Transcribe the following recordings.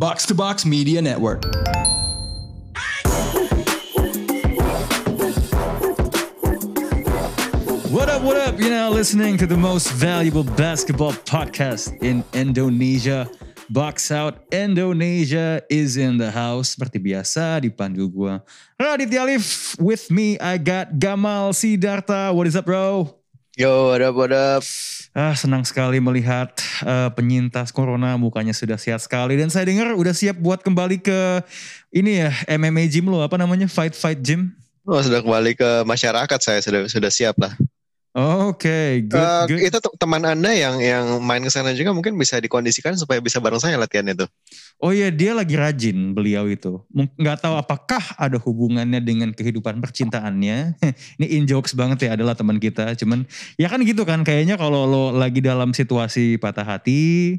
Box to Box Media Network. What up, what up? You're now listening to the most valuable basketball podcast in Indonesia. Box Out Indonesia is in the house. Seperti biasa dipandu gua. Raditya Alif with me. I got Gamal Sidarta. What is up bro? Yo, what up, what up? Ah, senang sekali melihat uh, penyintas corona mukanya sudah sehat sekali dan saya dengar udah siap buat kembali ke ini ya MMA gym lo apa namanya fight fight gym. Oh, sudah kembali ke masyarakat saya sudah sudah siap lah. Oke, good, Eh, good. Itu te- teman anda yang yang main ke sana juga mungkin bisa dikondisikan supaya bisa bareng saya latihan itu. Oh iya dia lagi rajin beliau itu. Nggak tahu apakah ada hubungannya dengan kehidupan percintaannya. Ini in jokes banget ya adalah teman kita. Cuman ya kan gitu kan kayaknya kalau lo lagi dalam situasi patah hati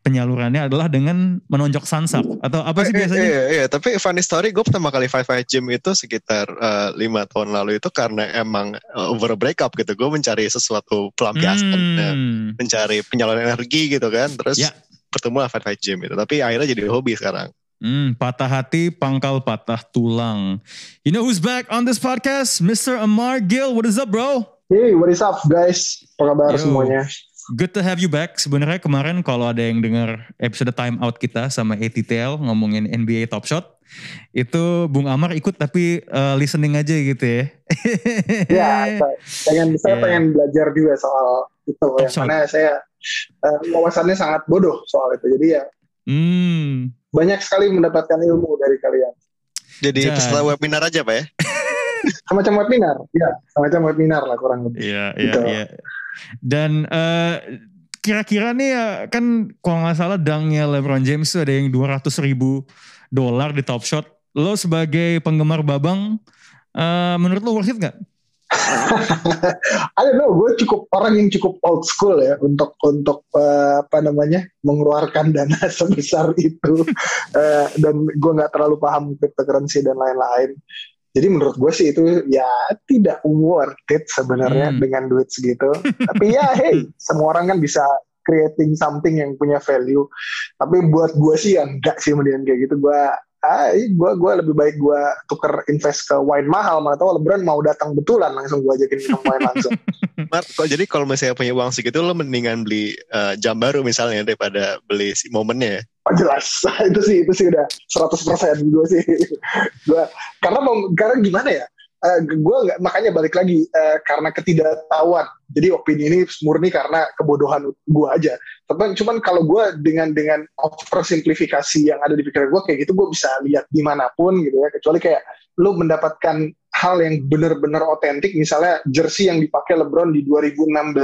penyalurannya adalah dengan menonjok sansak atau apa sih Eh, eh, biasanya? Iya, iya, tapi funny story gue pertama kali fight fight gym itu sekitar eh, lima tahun lalu itu karena emang eh, over breakup gitu. Gue mencari sesuatu pelampiasan, Hmm. mencari penyaluran energi gitu kan. Terus Ya. lah fight fight gym itu. Tapi akhirnya jadi hobi sekarang. Hmm, patah hati, pangkal patah tulang. You know who's back on this podcast? Mr. Amar Gill. What is up, bro? Hey, what is up guys? Apa kabar Yo. semuanya? Good to have you back. Sebenarnya kemarin kalau ada yang dengar episode time out kita sama ATTL ngomongin NBA Top Shot, itu Bung Amar ikut tapi uh, listening aja gitu ya. Ya, saya- pengen saya Yeah. pengen belajar juga soal itu ya, shot. karena saya eh, wawasannya sangat bodoh soal itu. Jadi ya Hmm. banyak sekali mendapatkan ilmu dari kalian. Jadi Ja. peserta webinar aja pak ya? Semacam webinar, ya, semacam webinar lah kurang lebih. Iya, iya, Gitu. iya. Dan eh, kira-kira nih ya kan kalau nggak salah dangnya LeBron James ada yang 200 ribu dolar di Top Shot. Lo sebagai penggemar babang, eh, menurut lo worth it nggak? I don't know, gue cukup orang yang cukup old school ya untuk untuk eh, apa namanya mengeluarkan dana sebesar itu Eh, dan gue nggak terlalu paham cryptocurrency dan lain-lain. Jadi menurut gue sih itu ya tidak worth it sebenarnya Hmm. dengan duit segitu. Tapi ya hey, semua orang kan bisa creating something yang punya value. Tapi buat gue sih ya enggak sih mendingan kayak gitu. Gue ah, gue gue lebih baik gue tuker invest ke wine mahal. Mana tahu LeBron mau datang betulan langsung gue ajakin minum wine langsung. Mar, kok jadi kalau misalnya punya uang segitu lo mendingan beli eh, jam baru misalnya daripada beli si momennya ya? Oh jelas, itu sih itu sih udah 100% gue sih. gue karena mau karena gimana ya? Eh, gue nggak makanya balik lagi eh, karena ketidaktahuan. Jadi opini ini murni karena kebodohan gue aja. Tapi cuman kalau gue dengan dengan oversimplifikasi yang ada di pikiran gue kayak gitu gue bisa lihat di mana pun gitu ya. Kecuali kayak lu mendapatkan hal yang benar-benar otentik, misalnya jersey yang dipakai LeBron di 2016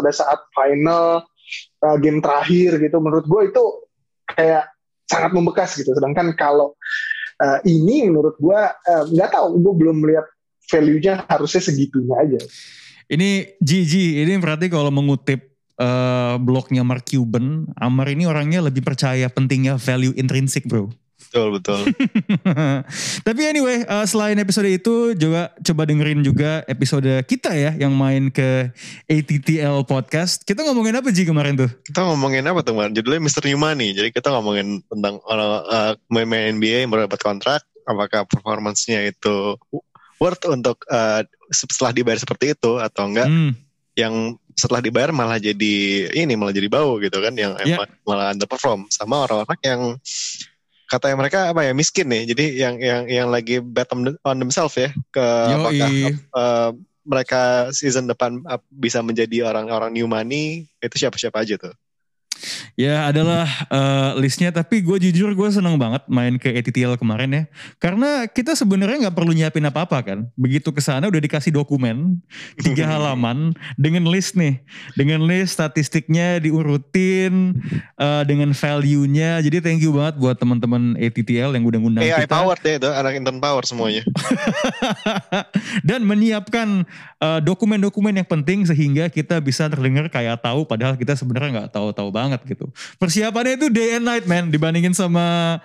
pada saat final eh, game terakhir gitu. Menurut gue itu kayak sangat membekas gitu. Sedangkan kalau uh, ini menurut uh, nggak tahu, gue belum melihat value-nya harusnya segitunya aja. Ini Gigi, ini berarti kalau mengutip eh, blognya Mark Cuban, Amar ini orangnya lebih percaya pentingnya value intrinsik bro. Betul betul. Tapi anyway, uh, selain episode itu juga coba dengerin juga episode kita ya yang main ke ATTL podcast. Kita ngomongin apa Ji kemarin tuh? kita ngomongin apa teman? Judulnya Mr. New Money. Jadi kita ngomongin tentang orang eh, pemain NBA yang baru dapat kontrak, apakah performancenya itu worth untuk eh, setelah dibayar seperti itu atau enggak? Hmm, Yang setelah dibayar malah jadi ini malah jadi bau gitu kan? Yang Ya. emang malah underperform sama orang-orang yang katanya mereka apa ya miskin nih. Jadi yang yang yang lagi bet on, themselves ya ke apakah eh, mereka season depan uh, bisa menjadi orang-orang new money itu siapa-siapa aja tuh. Ya adalah eh, listnya tapi gue jujur gue seneng banget main ke ATTL kemarin ya. Karena kita sebenarnya nggak perlu nyiapin apa-apa kan. Begitu ke sana udah dikasih dokumen tiga halaman dengan list nih. Dengan list statistiknya diurutin eh, dengan value-nya. Jadi thank you banget buat teman-teman ATTL yang udah ngundang AI kita. power deh itu anak intern power semuanya. dan menyiapkan uh, dokumen-dokumen yang penting sehingga kita bisa terdengar kayak tahu padahal kita sebenarnya nggak tahu-tahu banget gitu. Gitu. Persiapannya itu day and night man dibandingin sama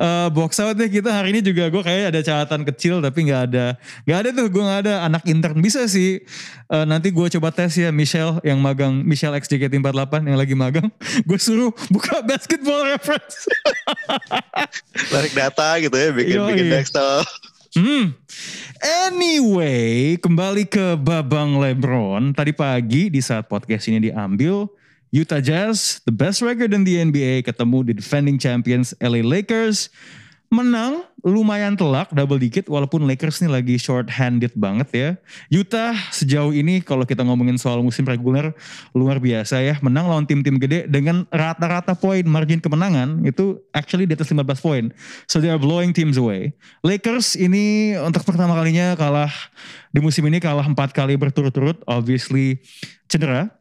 uh, box out deh kita hari ini juga gue kayak ada catatan kecil tapi nggak ada nggak ada tuh gue nggak ada anak intern bisa sih uh, nanti gue coba tes ya Michelle yang magang Michelle X JKT48 yang lagi magang gue suruh buka basketball reference Tarik data gitu ya, bikin Yoi. bikin Excel. Hmm. Anyway, kembali ke Babang Lebron. Tadi pagi di saat podcast ini diambil, Utah Jazz, the best record in the NBA, ketemu di defending champions LA Lakers. Menang lumayan telak, double dikit walaupun Lakers nih lagi short handed banget ya. Utah sejauh ini kalau kita ngomongin soal musim reguler luar biasa ya. Menang lawan tim-tim gede dengan rata-rata poin margin kemenangan itu actually di atas 15 poin. So they are blowing teams away. Lakers ini untuk pertama kalinya kalah di musim ini kalah empat kali berturut-turut obviously cedera.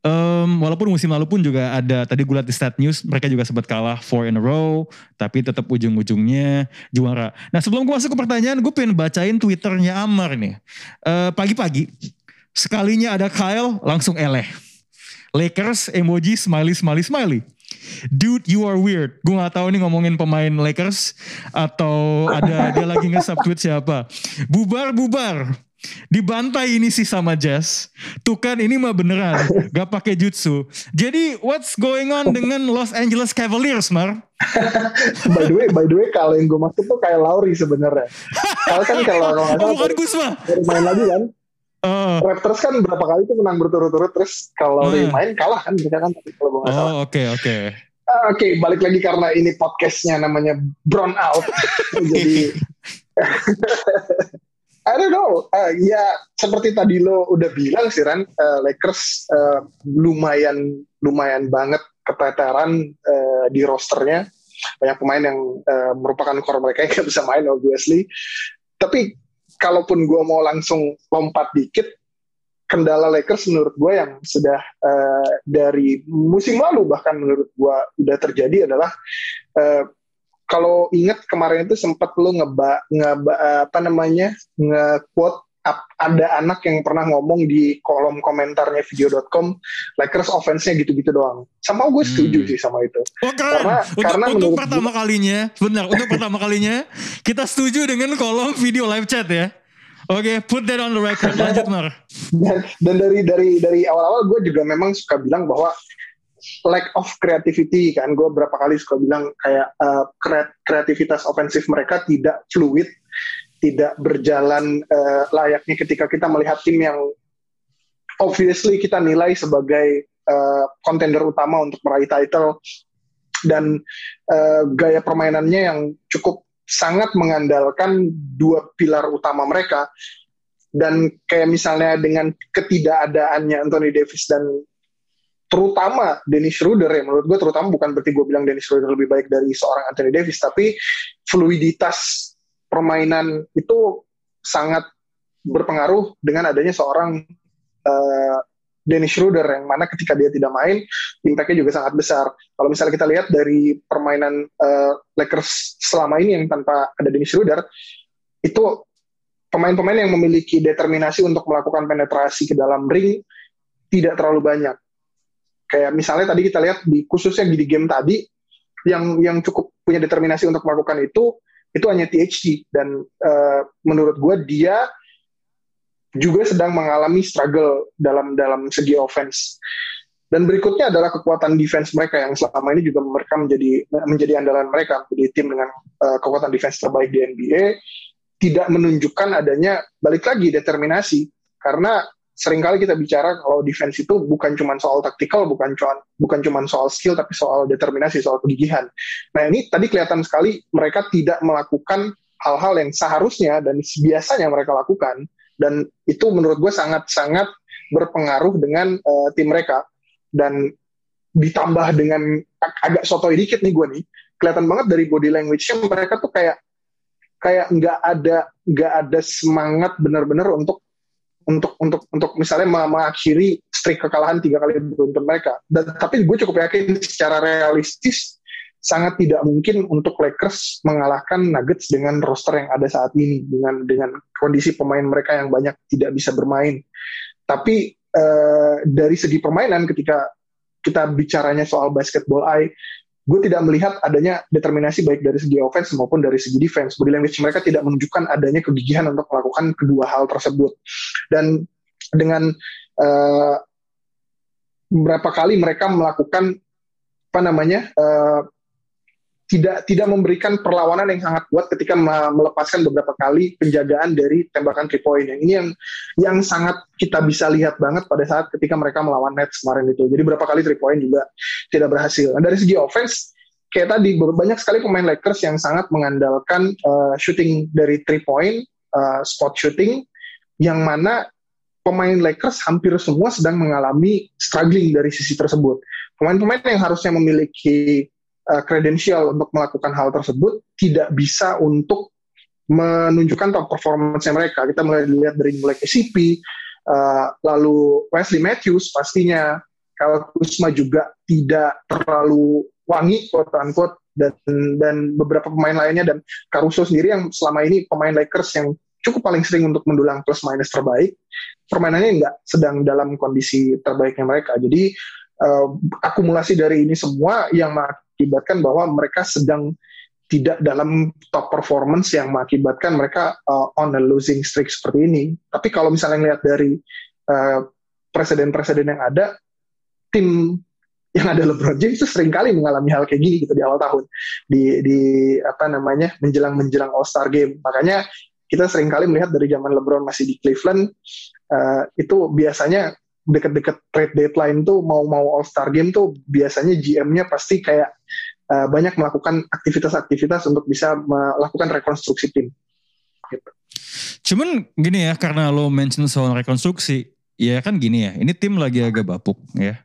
Em, walaupun musim lalu pun juga ada tadi gue liat di stat news mereka juga sempat kalah four in a row tapi tetap ujung-ujungnya juara. Nah sebelum gue masuk ke pertanyaan gue pengen bacain twitternya Amar nih. Eh, pagi-pagi sekalinya ada Kyle langsung eleh. Lakers emoji smiley smiley smiley. Dude, you are weird. Gue gak tahu nih ngomongin pemain Lakers atau ada dia lagi nge-subtweet siapa. Bubar, bubar. Dibantai ini sih sama Jazz. Tuh kan ini mah beneran. Gak pakai jutsu. Jadi what's going on dengan Los Angeles Cavaliers, Mar? by the way, by the way kalau yang gue maksud tuh kayak Lauri sebenarnya. Kalau kan kalau nggak Oh, bukan Gusma. main lagi kan. Oh, Raptors kan berapa kali tuh menang berturut-turut terus kalau Hmm. main kalah kan mereka kan tapi kalau gue nggak salah. oh oke oke. Ah, Oke, balik lagi karena ini podcastnya namanya Brown Out. Jadi I don't know. Ah, ya seperti tadi lo udah bilang sih Ran, eh, Lakers eh, lumayan lumayan banget keteteran eh, di rosternya. Banyak pemain yang eh, merupakan core mereka yang bisa main obviously. Tapi kalaupun gue mau langsung lompat dikit, kendala Lakers menurut gue yang sudah eh, dari musim lalu bahkan menurut gue udah terjadi adalah eh, kalau ingat kemarin itu sempat lu ngeba, ngeba apa namanya nge-quote ada anak yang pernah ngomong di kolom komentarnya video.com Lakers offense-nya gitu-gitu doang. Sama gue setuju Hmm. sih sama itu. Oh keren. Karena- untuk, karena untuk pertama kalinya, benar. Untuk pertama kalinya kita setuju dengan kolom video live chat ya. Oke, put that on the record. Lanjut Mar. dan, dan dari dari dari awal-awal gue juga memang suka bilang bahwa lack of creativity kan. Gue berapa kali suka bilang kayak uh, kre- kreativitas ofensif mereka tidak fluid tidak berjalan uh, layaknya ketika kita melihat tim yang obviously kita nilai sebagai uh, contender utama untuk meraih title dan uh, gaya permainannya yang cukup sangat mengandalkan dua pilar utama mereka. Dan kayak misalnya dengan ketidakadaannya Anthony Davis dan terutama Dennis Schroeder ya menurut gue terutama bukan berarti gue bilang Dennis Schroeder lebih baik dari seorang Anthony Davis tapi fluiditas permainan itu sangat berpengaruh dengan adanya seorang uh, Dennis Schroeder yang mana ketika dia tidak main impactnya juga sangat besar. Kalau misalnya kita lihat dari permainan uh, Lakers selama ini yang tanpa ada Dennis Schroeder itu pemain-pemain yang memiliki determinasi untuk melakukan penetrasi ke dalam ring tidak terlalu banyak. Kayak misalnya tadi kita lihat di khususnya di game tadi yang yang cukup punya determinasi untuk melakukan itu itu hanya THT dan uh, menurut gue dia juga sedang mengalami struggle dalam dalam segi offense. Dan berikutnya adalah kekuatan defense mereka yang selama ini juga mereka menjadi menjadi andalan mereka menjadi tim dengan uh, kekuatan defense terbaik di NBA tidak menunjukkan adanya balik lagi determinasi karena sering kali kita bicara kalau defense itu bukan cuma soal taktikal, bukan cuma bukan cuma soal skill tapi soal determinasi, soal kegigihan. Nah, ini tadi kelihatan sekali mereka tidak melakukan hal-hal yang seharusnya dan biasanya mereka lakukan dan itu menurut gue sangat-sangat berpengaruh dengan uh, tim mereka dan ditambah dengan ag agak sotoy dikit nih gue nih kelihatan banget dari body language-nya mereka tuh kayak kayak nggak ada nggak ada semangat benar-benar untuk untuk untuk untuk misalnya mengakhiri streak kekalahan tiga kali beruntun mereka. Dan tapi gue cukup yakin secara realistis sangat tidak mungkin untuk Lakers mengalahkan Nuggets dengan roster yang ada saat ini dengan dengan kondisi pemain mereka yang banyak tidak bisa bermain. Tapi eh, dari segi permainan ketika kita bicaranya soal basketball eye, gue tidak melihat adanya determinasi baik dari segi offense maupun dari segi defense. Body language mereka tidak menunjukkan adanya kegigihan untuk melakukan kedua hal tersebut. Dan dengan uh, beberapa kali mereka melakukan apa namanya uh, tidak tidak memberikan perlawanan yang sangat kuat ketika melepaskan beberapa kali penjagaan dari tembakan three point. Yang ini yang yang sangat kita bisa lihat banget pada saat ketika mereka melawan Nets kemarin itu. Jadi beberapa kali three point juga tidak berhasil. Nah, dari segi offense kayak tadi banyak sekali pemain Lakers yang sangat mengandalkan uh, shooting dari three point, uh, spot shooting yang mana pemain Lakers hampir semua sedang mengalami struggling dari sisi tersebut. Pemain-pemain yang harusnya memiliki kredensial uh, untuk melakukan hal tersebut tidak bisa untuk menunjukkan top performance mereka. Kita mulai lihat dari mulai KCP, uh, lalu Wesley Matthews pastinya, kalau Kusma juga tidak terlalu wangi, quote unquote, dan dan beberapa pemain lainnya dan Caruso sendiri yang selama ini pemain Lakers yang cukup paling sering untuk mendulang plus minus terbaik, permainannya nggak sedang dalam kondisi terbaiknya mereka. Jadi uh, akumulasi dari ini semua yang mengakibatkan bahwa mereka sedang tidak dalam top performance yang mengakibatkan mereka uh, on a losing streak seperti ini. Tapi kalau misalnya lihat dari uh, presiden-presiden yang ada, tim yang ada LeBron James itu sering kali mengalami hal kayak gini gitu di awal tahun di di apa namanya menjelang menjelang All Star Game. Makanya kita sering kali melihat dari zaman LeBron masih di Cleveland uh, itu biasanya deket-deket trade deadline tuh mau mau All Star Game tuh biasanya GM-nya pasti kayak uh, banyak melakukan aktivitas-aktivitas untuk bisa melakukan rekonstruksi tim. Gitu. Cuman gini ya karena lo mention soal rekonstruksi, ya kan gini ya, ini tim lagi agak bapuk ya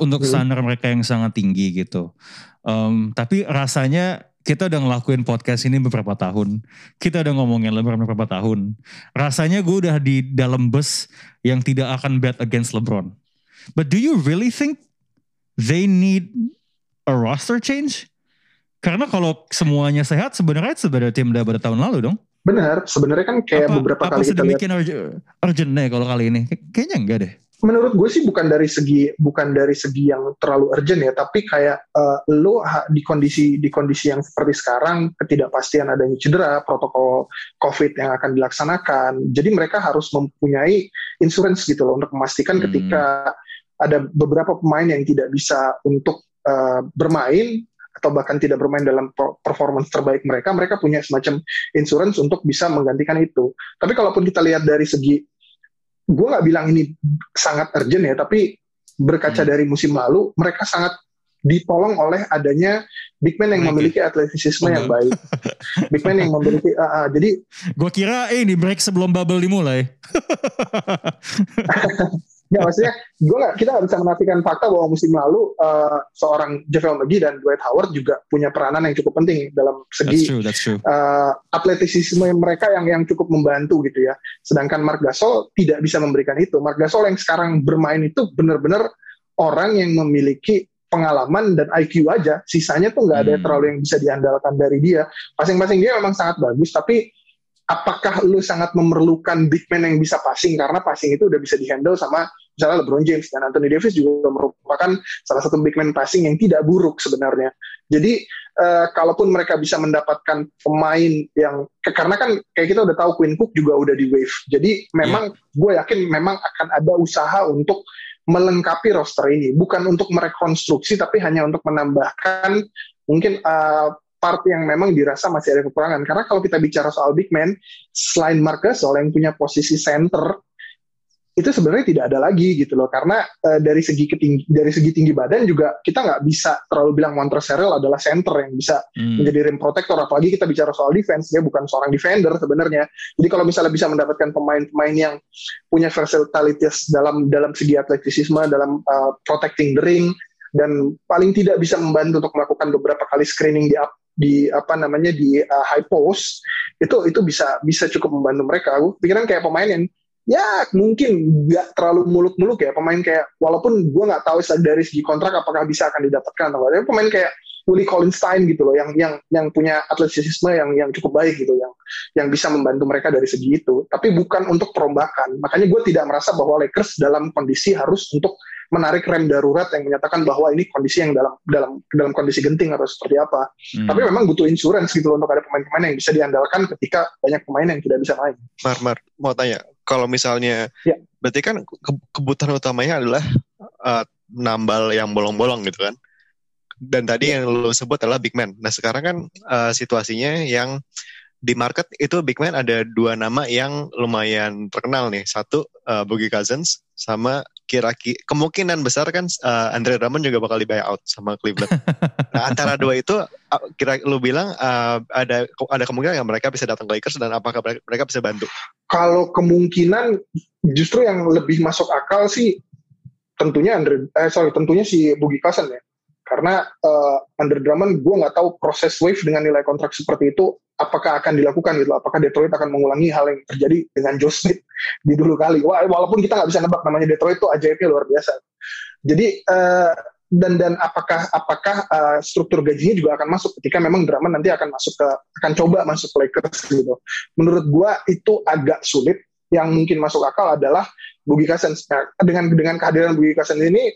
untuk hmm. standar mereka yang sangat tinggi gitu. Um, tapi rasanya kita udah ngelakuin podcast ini beberapa tahun. Kita udah ngomongin LeBron beberapa tahun. Rasanya gue udah di dalam bus yang tidak akan bet against LeBron. But do you really think they need a roster change? Karena kalau semuanya sehat sebenarnya sebenarnya tim udah pada tahun lalu dong. Benar, sebenarnya kan kayak apa, beberapa apa kali kita lihat. Apa urgent nih kalau kali ini? Kayaknya enggak deh menurut gue sih bukan dari segi bukan dari segi yang terlalu urgent ya tapi kayak uh, lo di kondisi di kondisi yang seperti sekarang ketidakpastian adanya cedera protokol covid yang akan dilaksanakan jadi mereka harus mempunyai insurance gitu loh untuk memastikan hmm. ketika ada beberapa pemain yang tidak bisa untuk uh, bermain atau bahkan tidak bermain dalam performance terbaik mereka mereka punya semacam insurance untuk bisa menggantikan itu tapi kalaupun kita lihat dari segi gue nggak bilang ini sangat urgent ya, tapi berkaca hmm. dari musim lalu, mereka sangat ditolong oleh adanya big man yang memiliki atletisisme yang baik. big man yang memiliki, uh, uh, jadi. Gue kira eh, ini break sebelum bubble dimulai. Ya maksudnya gue gak, kita nggak bisa menafikan fakta bahwa musim lalu uh, seorang JaVale McGee dan Dwight Howard juga punya peranan yang cukup penting dalam segi that's true, that's true. Uh, atletisisme mereka yang yang cukup membantu gitu ya. Sedangkan Mark Gasol tidak bisa memberikan itu. Mark Gasol yang sekarang bermain itu benar-benar orang yang memiliki pengalaman dan IQ aja. Sisanya tuh nggak ada hmm. terlalu yang bisa diandalkan dari dia. Masing-masing dia memang sangat bagus, tapi apakah lu sangat memerlukan big man yang bisa passing karena passing itu udah bisa dihandle sama misalnya LeBron James dan Anthony Davis juga merupakan salah satu big man passing yang tidak buruk sebenarnya. Jadi uh, kalaupun mereka bisa mendapatkan pemain yang karena kan kayak kita udah tahu Quinn Cook juga udah di wave. Jadi memang yeah. gue yakin memang akan ada usaha untuk melengkapi roster ini, bukan untuk merekonstruksi tapi hanya untuk menambahkan mungkin uh, part yang memang dirasa masih ada kekurangan. Karena kalau kita bicara soal big man, selain Mark Gasol yang punya posisi center, itu sebenarnya tidak ada lagi gitu loh. Karena uh, dari segi ketinggi, dari segi tinggi badan juga kita nggak bisa terlalu bilang Montrezl adalah center yang bisa hmm. menjadi rim protector. Apalagi kita bicara soal defense, dia bukan seorang defender sebenarnya. Jadi kalau misalnya bisa mendapatkan pemain-pemain yang punya versatilitas dalam dalam segi atletisisme, dalam uh, protecting the ring, dan paling tidak bisa membantu untuk melakukan beberapa kali screening di up di apa namanya di uh, high post itu itu bisa bisa cukup membantu mereka. Aku pikiran kayak pemain yang ya mungkin nggak terlalu muluk-muluk ya pemain kayak walaupun gue nggak tahu dari segi kontrak apakah bisa akan didapatkan atau tidak. Pemain kayak Willie Collinstein gitu loh yang yang yang punya atletisisme yang yang cukup baik gitu yang yang bisa membantu mereka dari segi itu tapi bukan untuk perombakan makanya gue tidak merasa bahwa Lakers dalam kondisi harus untuk menarik rem darurat yang menyatakan bahwa ini kondisi yang dalam dalam dalam kondisi genting atau seperti apa. Hmm. Tapi memang butuh insurance gitu loh untuk ada pemain-pemain yang bisa diandalkan ketika banyak pemain yang tidak bisa main. Mar, Mar, mau tanya, kalau misalnya, Ya. berarti kan ke- kebutuhan utamanya adalah uh, nambal yang bolong-bolong gitu kan? Dan tadi yang lo sebut adalah big man. Nah sekarang kan uh, situasinya yang di market itu big man ada dua nama yang lumayan terkenal nih. Satu uh, Boogie Cousins sama kira-kira kemungkinan besar kan uh, Andre Drummond juga bakal di buyout sama Cleveland. nah antara dua itu kira lu bilang uh, ada ada kemungkinan yang mereka bisa datang ke Lakers dan apakah mereka, bisa bantu? Kalau kemungkinan justru yang lebih masuk akal sih tentunya Andre, eh sorry tentunya si Boogie Cousins ya. Karena uh, Andre Drummond gue nggak tahu proses wave dengan nilai kontrak seperti itu apakah akan dilakukan gitu. Apakah Detroit akan mengulangi hal yang terjadi dengan Joe Smith di dulu kali. Walaupun kita nggak bisa nebak namanya Detroit itu ajaibnya luar biasa. Jadi uh, dan dan apakah apakah uh, struktur gajinya juga akan masuk ketika memang Drummond nanti akan masuk ke akan coba masuk ke Lakers gitu. Menurut gua itu agak sulit. Yang mungkin masuk akal adalah Boogie Cousins. Nah, dengan dengan kehadiran Boogie Cousins ini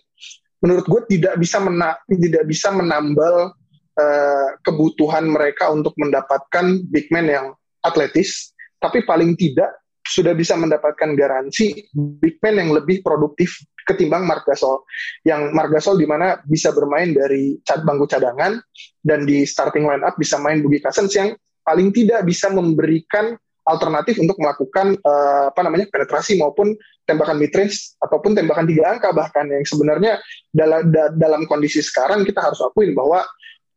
menurut gue tidak bisa mena tidak bisa menambal uh, kebutuhan mereka untuk mendapatkan big man yang atletis, tapi paling tidak sudah bisa mendapatkan garansi big man yang lebih produktif ketimbang Mark Gasol. Yang Mark Gasol di mana bisa bermain dari bangku cadangan dan di starting line up bisa main Boogie Cousins yang paling tidak bisa memberikan alternatif untuk melakukan uh, apa namanya penetrasi maupun tembakan midrange ataupun tembakan tiga angka bahkan yang sebenarnya dalam da, dalam kondisi sekarang kita harus akuin bahwa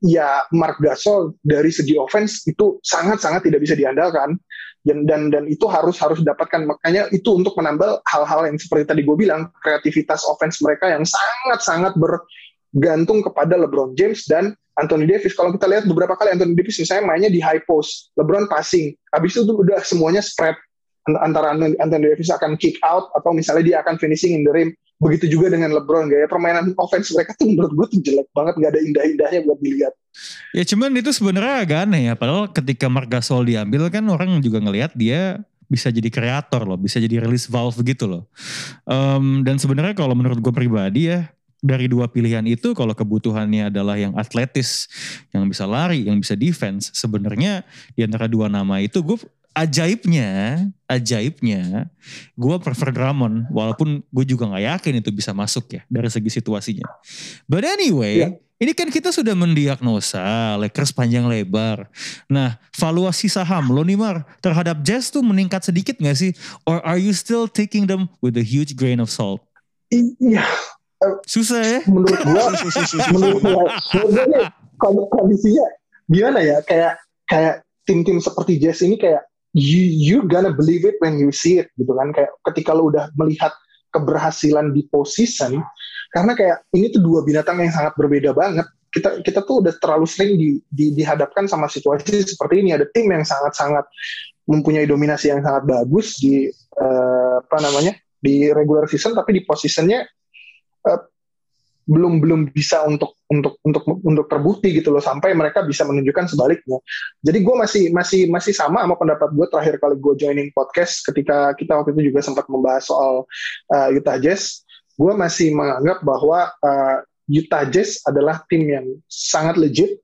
ya Mark Gasol dari segi offense itu sangat-sangat tidak bisa diandalkan. Dan dan dan itu harus harus didapatkan makanya itu untuk menambal hal-hal yang seperti tadi gue bilang kreativitas offense mereka yang sangat-sangat bergantung kepada LeBron James dan Anthony Davis. Kalau kita lihat beberapa kali Anthony Davis misalnya mainnya di high post, LeBron passing, habis itu udah semuanya spread antara Anthony Davis akan kick out atau misalnya dia akan finishing in the rim. Begitu juga dengan LeBron, gaya permainan offense mereka tuh menurut gue tuh jelek banget, nggak ada indah-indahnya buat dilihat. Ya cuman itu sebenarnya agak aneh ya, padahal ketika Marc Gasol diambil kan orang juga ngelihat dia bisa jadi kreator loh, bisa jadi release valve gitu loh. Um, dan sebenarnya kalau menurut gue pribadi ya, dari dua pilihan itu kalau kebutuhannya adalah yang atletis, yang bisa lari, yang bisa defense, sebenarnya di antara dua nama itu gue ajaibnya, ajaibnya, gue prefer Drummond, walaupun gue juga nggak yakin itu bisa masuk ya dari segi situasinya. But anyway, Ya. ini kan kita sudah mendiagnosa Lakers panjang lebar. Nah, valuasi saham lo nih Mar terhadap Jazz tuh meningkat sedikit gak sih? Or are you still taking them with a huge grain of salt? Iya, Susah ya? menurut gua, menurut kon- kondisinya gimana ya? Kayak kayak tim-tim seperti Jazz ini kayak you you gonna believe it when you see it gitu kan? Kayak ketika lo udah melihat keberhasilan di position, karena kayak ini tuh dua binatang yang sangat berbeda banget. Kita kita tuh udah terlalu sering di, di, dihadapkan sama situasi seperti ini. Ada tim yang sangat-sangat mempunyai dominasi yang sangat bagus di eh, apa namanya di regular season, tapi di positionnya eh, belum belum bisa untuk untuk untuk untuk terbukti gitu loh sampai mereka bisa menunjukkan sebaliknya. Jadi gue masih masih masih sama sama pendapat gue terakhir kali gue joining podcast ketika kita waktu itu juga sempat membahas soal uh, Utah Jazz. Gue masih menganggap bahwa uh, Utah Jazz adalah tim yang sangat legit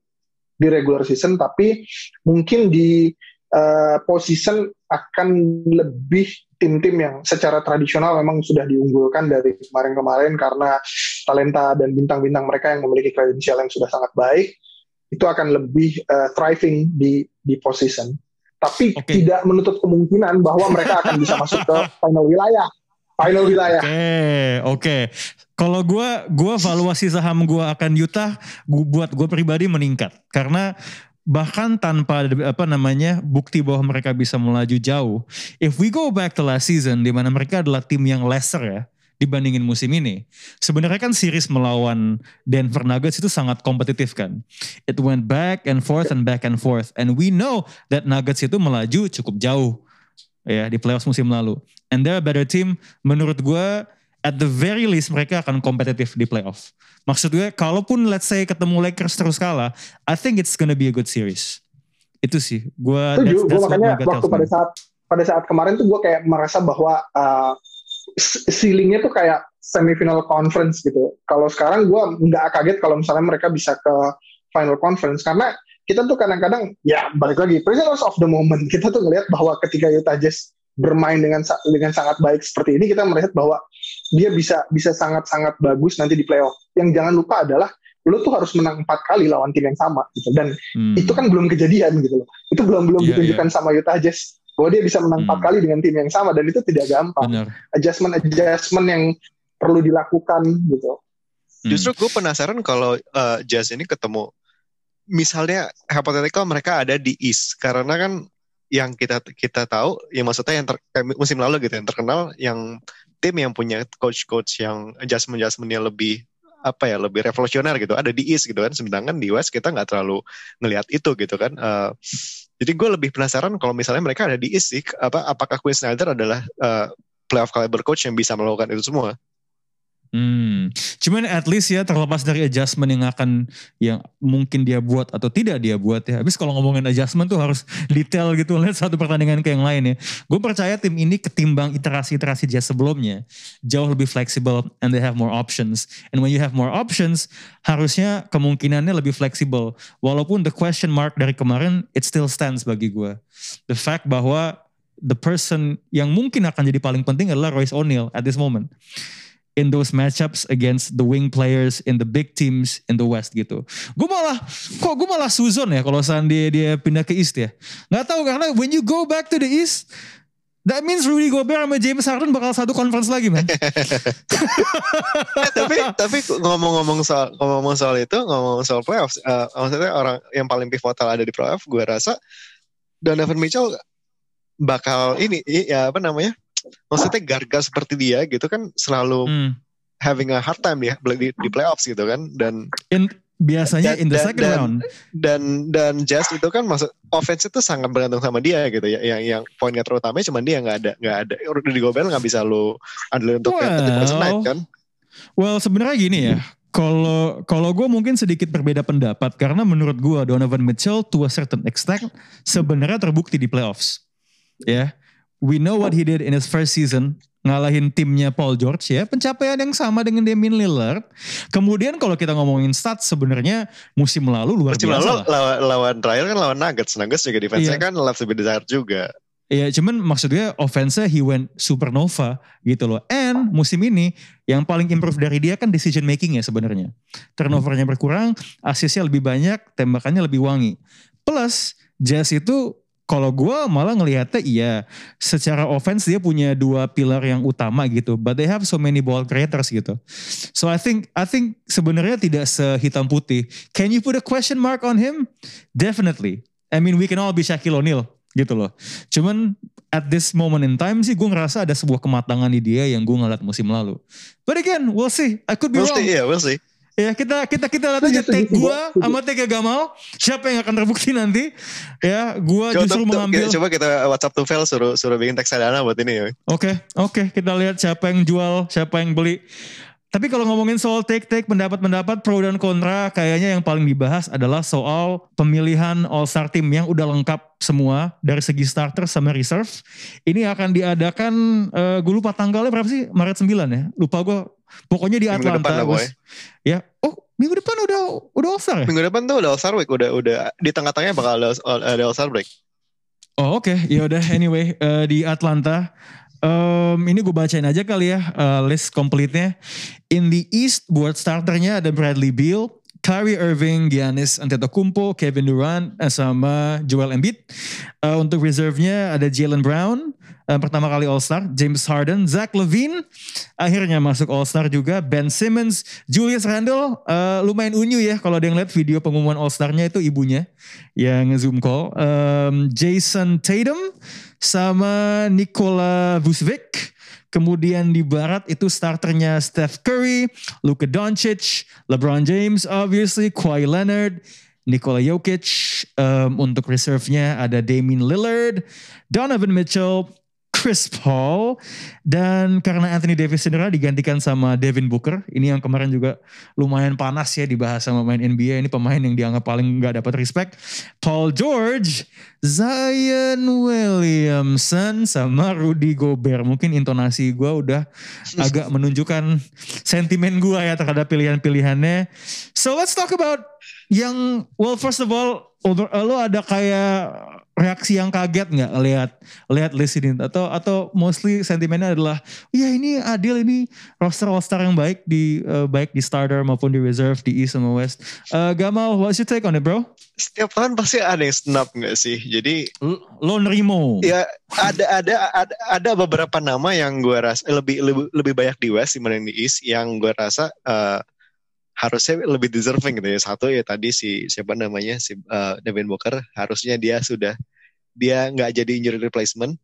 di regular season, tapi mungkin di uh, position akan lebih tim-tim yang secara tradisional memang sudah diunggulkan dari kemarin-kemarin karena talenta dan bintang-bintang mereka yang memiliki kredensial yang sudah sangat baik itu akan lebih uh, thriving di di position. Tapi Oke. tidak menutup kemungkinan bahwa mereka akan bisa masuk ke final wilayah. Final wilayah. Oke, oke. Kalau gue, gue valuasi saham gue akan Utah, gua, buat gue pribadi meningkat karena bahkan tanpa ada, apa namanya bukti bahwa mereka bisa melaju jauh. If we go back to last season, di mana mereka adalah tim yang lesser ya dibandingin musim ini. Sebenarnya kan series melawan Denver Nuggets itu sangat kompetitif kan. It went back and forth and back and forth, and we know that Nuggets itu melaju cukup jauh ya di playoffs musim lalu. And they're a better team. Menurut gue, at the very least mereka akan kompetitif di playoff. Maksud gue, kalaupun let's say ketemu Lakers terus kalah, I think it's gonna be a good series. Itu sih, gue Setuju, gue makanya waktu pada me. saat pada saat kemarin tuh gue kayak merasa bahwa uh, ceilingnya tuh kayak semifinal conference gitu. Kalau sekarang gue nggak kaget kalau misalnya mereka bisa ke final conference karena kita tuh kadang-kadang ya balik lagi prisoners of the moment kita tuh ngelihat bahwa ketika Utah Jazz bermain dengan dengan sangat baik seperti ini kita melihat bahwa dia bisa bisa sangat-sangat bagus nanti di playoff. Yang jangan lupa adalah lu tuh harus menang empat kali lawan tim yang sama gitu dan Hmm. itu kan belum kejadian gitu loh. Itu belum belum Iya, ditunjukkan sama Utah Jazz bahwa dia bisa menang empat Hmm. kali dengan tim yang sama dan itu tidak gampang. benar. Adjustment adjustment yang perlu dilakukan gitu. Hmm. Justru gue penasaran kalau uh, Jazz ini ketemu, misalnya hypothetical mereka ada di East, karena kan yang kita kita tahu, ya maksudnya yang ter, kayak musim lalu gitu, yang terkenal, yang tim yang punya coach-coach yang adjustment-adjustmentnya lebih apa ya lebih revolusioner gitu. Ada di East gitu kan sedangkan di West kita nggak terlalu ngelihat itu gitu kan. Uh, jadi gue lebih penasaran kalau misalnya mereka ada di East sih apa apakah Quinn Snyder adalah uh, playoff caliber coach yang bisa melakukan itu semua Hmm. Cuman at least ya terlepas dari adjustment yang akan yang mungkin dia buat atau tidak dia buat ya. Habis kalau ngomongin adjustment tuh harus detail gitu lihat satu pertandingan ke yang lain ya. Gue percaya tim ini ketimbang iterasi-iterasi Jazz sebelumnya jauh lebih fleksibel and they have more options. And when you have more options harusnya kemungkinannya lebih fleksibel. Walaupun the question mark dari kemarin it still stands bagi gue. The fact bahwa the person yang mungkin akan jadi paling penting adalah Royce O'Neal at this moment in those matchups against the wing players in the big teams in the West gitu. Gue malah, kok gue malah Suzon ya kalau seandainya dia pindah ke East ya. Gak tahu karena when you go back to the East, that means Rudy Gobert sama James Harden bakal satu conference lagi man. Tapi tapi ngomong-ngomong soal ngomong soal itu ngomong soal playoffs eh, maksudnya orang yang paling pivotal ada di playoff gue rasa Donovan Mitchell bakal ini ya apa namanya maksudnya garga seperti dia gitu kan selalu Hmm. having a hard time ya di, di playoffs gitu kan dan In, biasanya Dan- in the dan- second dan- round. dan dan Jazz itu kan maksud offense itu sangat bergantung sama dia gitu ya yang yang poinnya terutamanya cuma dia nggak ada nggak ada Rudy Gobert nggak bisa lo andelin untuk Well. 30 night kan Well sebenarnya gini ya. Kalau kalau gue mungkin sedikit berbeda pendapat karena menurut gue Donovan Mitchell to a certain extent sebenarnya terbukti di playoffs. Ya, we know what he did in his first season ngalahin timnya Paul George ya pencapaian yang sama dengan Damian Lillard. Kemudian kalau kita ngomongin stats sebenarnya musim lalu luar Musim biasa lalu lah. lawan, lawan terakhir kan lawan Nuggets Nuggets juga defense-nya Iya. kan left to be desired juga Ya cuman maksudnya offense-nya he went supernova gitu loh. And musim ini yang paling improve dari dia kan decision making ya sebenarnya. Turnovernya berkurang, asisnya lebih banyak, tembakannya lebih wangi. Plus Jazz itu kalau gue malah ngelihatnya iya secara offense dia punya dua pilar yang utama gitu but they have so many ball creators gitu. So I think I think sebenarnya tidak sehitam putih. Can you put a question mark on him? Definitely. I mean we can all be Shaquille O'Neal gitu loh. Cuman at this moment in time sih gue ngerasa ada sebuah kematangan di dia yang gue ngeliat musim lalu. But again we'll see. I could be we'll wrong. see yeah we'll see Ya kita kita kita lihat aja Setuju, take setuju, gua setuju. sama take Gamal siapa yang akan terbukti nanti ya gua coba, justru coba- mengambil coba kita WhatsApp to Vel suruh suruh bikin teks dana buat ini ya Oke, oke, kita lihat siapa yang jual, siapa yang beli. Tapi kalau ngomongin soal take-take, pendapat-pendapat pro dan kontra, kayaknya yang paling dibahas adalah soal pemilihan All-Star Team yang udah lengkap semua dari segi starter sama reserve. Ini akan diadakan, eh gue lupa tanggalnya berapa sih? Maret 9 ya? Lupa gue. Pokoknya di Minggu Atlanta. depan lah. Boy. Ya, oh minggu depan udah udah All-Star ya? minggu depan tuh udah All Star Week udah udah di tengah-tengahnya bakal ada, ada All Star Break Oh oke, ya udah anyway eh, di Atlanta. Em, ini gue bacain aja kali ya eh, list complete-nya. In the East buat starternya ada Bradley Beal, Kyrie Irving, Giannis Antetokounmpo, Kevin Durant, eh, sama Joel Embiid. Eh, untuk reserve-nya ada Jalen Brown, eh, pertama kali All-Star, James Harden, Zach Levine, akhirnya masuk All-Star juga, Ben Simmons, Julius Randle, eh, lumayan unyu ya kalau ada yang lihat video pengumuman All-Star-nya itu ibunya yang zoom call. Em, Jason Tatum sama Nikola Vucevic. Kemudian di barat itu starternya Steph Curry, Luka Doncic, LeBron James obviously, Kawhi Leonard, Nikola Jokic. Em, untuk reserve-nya ada Damian Lillard, Donovan Mitchell, Chris Paul dan karena Anthony Davis cedera digantikan sama Devin Booker. Ini yang kemarin juga lumayan panas ya dibahas sama pemain NBA. Ini pemain yang dianggap paling nggak dapat respect. Paul George, Zion Williamson sama Rudy Gobert. Mungkin intonasi gue udah agak menunjukkan sentimen gue ya terhadap pilihan-pilihannya. So let's talk about yang well first of all lo ada kayak reaksi yang kaget nggak lihat lihat list ini atau atau mostly sentimennya adalah ya ini adil ini roster all star yang baik di uh, baik di starter maupun di reserve di East sama West. Uh, Gamal, what's your take on it, bro? Setiap tahun pasti ada yang snap nggak sih? Jadi lo nerimo. ya ada ada ada ada beberapa nama yang gue rasa lebih lebih lebih banyak di West dibanding di East yang gue rasa uh, harusnya lebih deserving gitu ya. Satu ya tadi si siapa namanya si uh, Devin Booker harusnya dia sudah dia nggak jadi injury replacement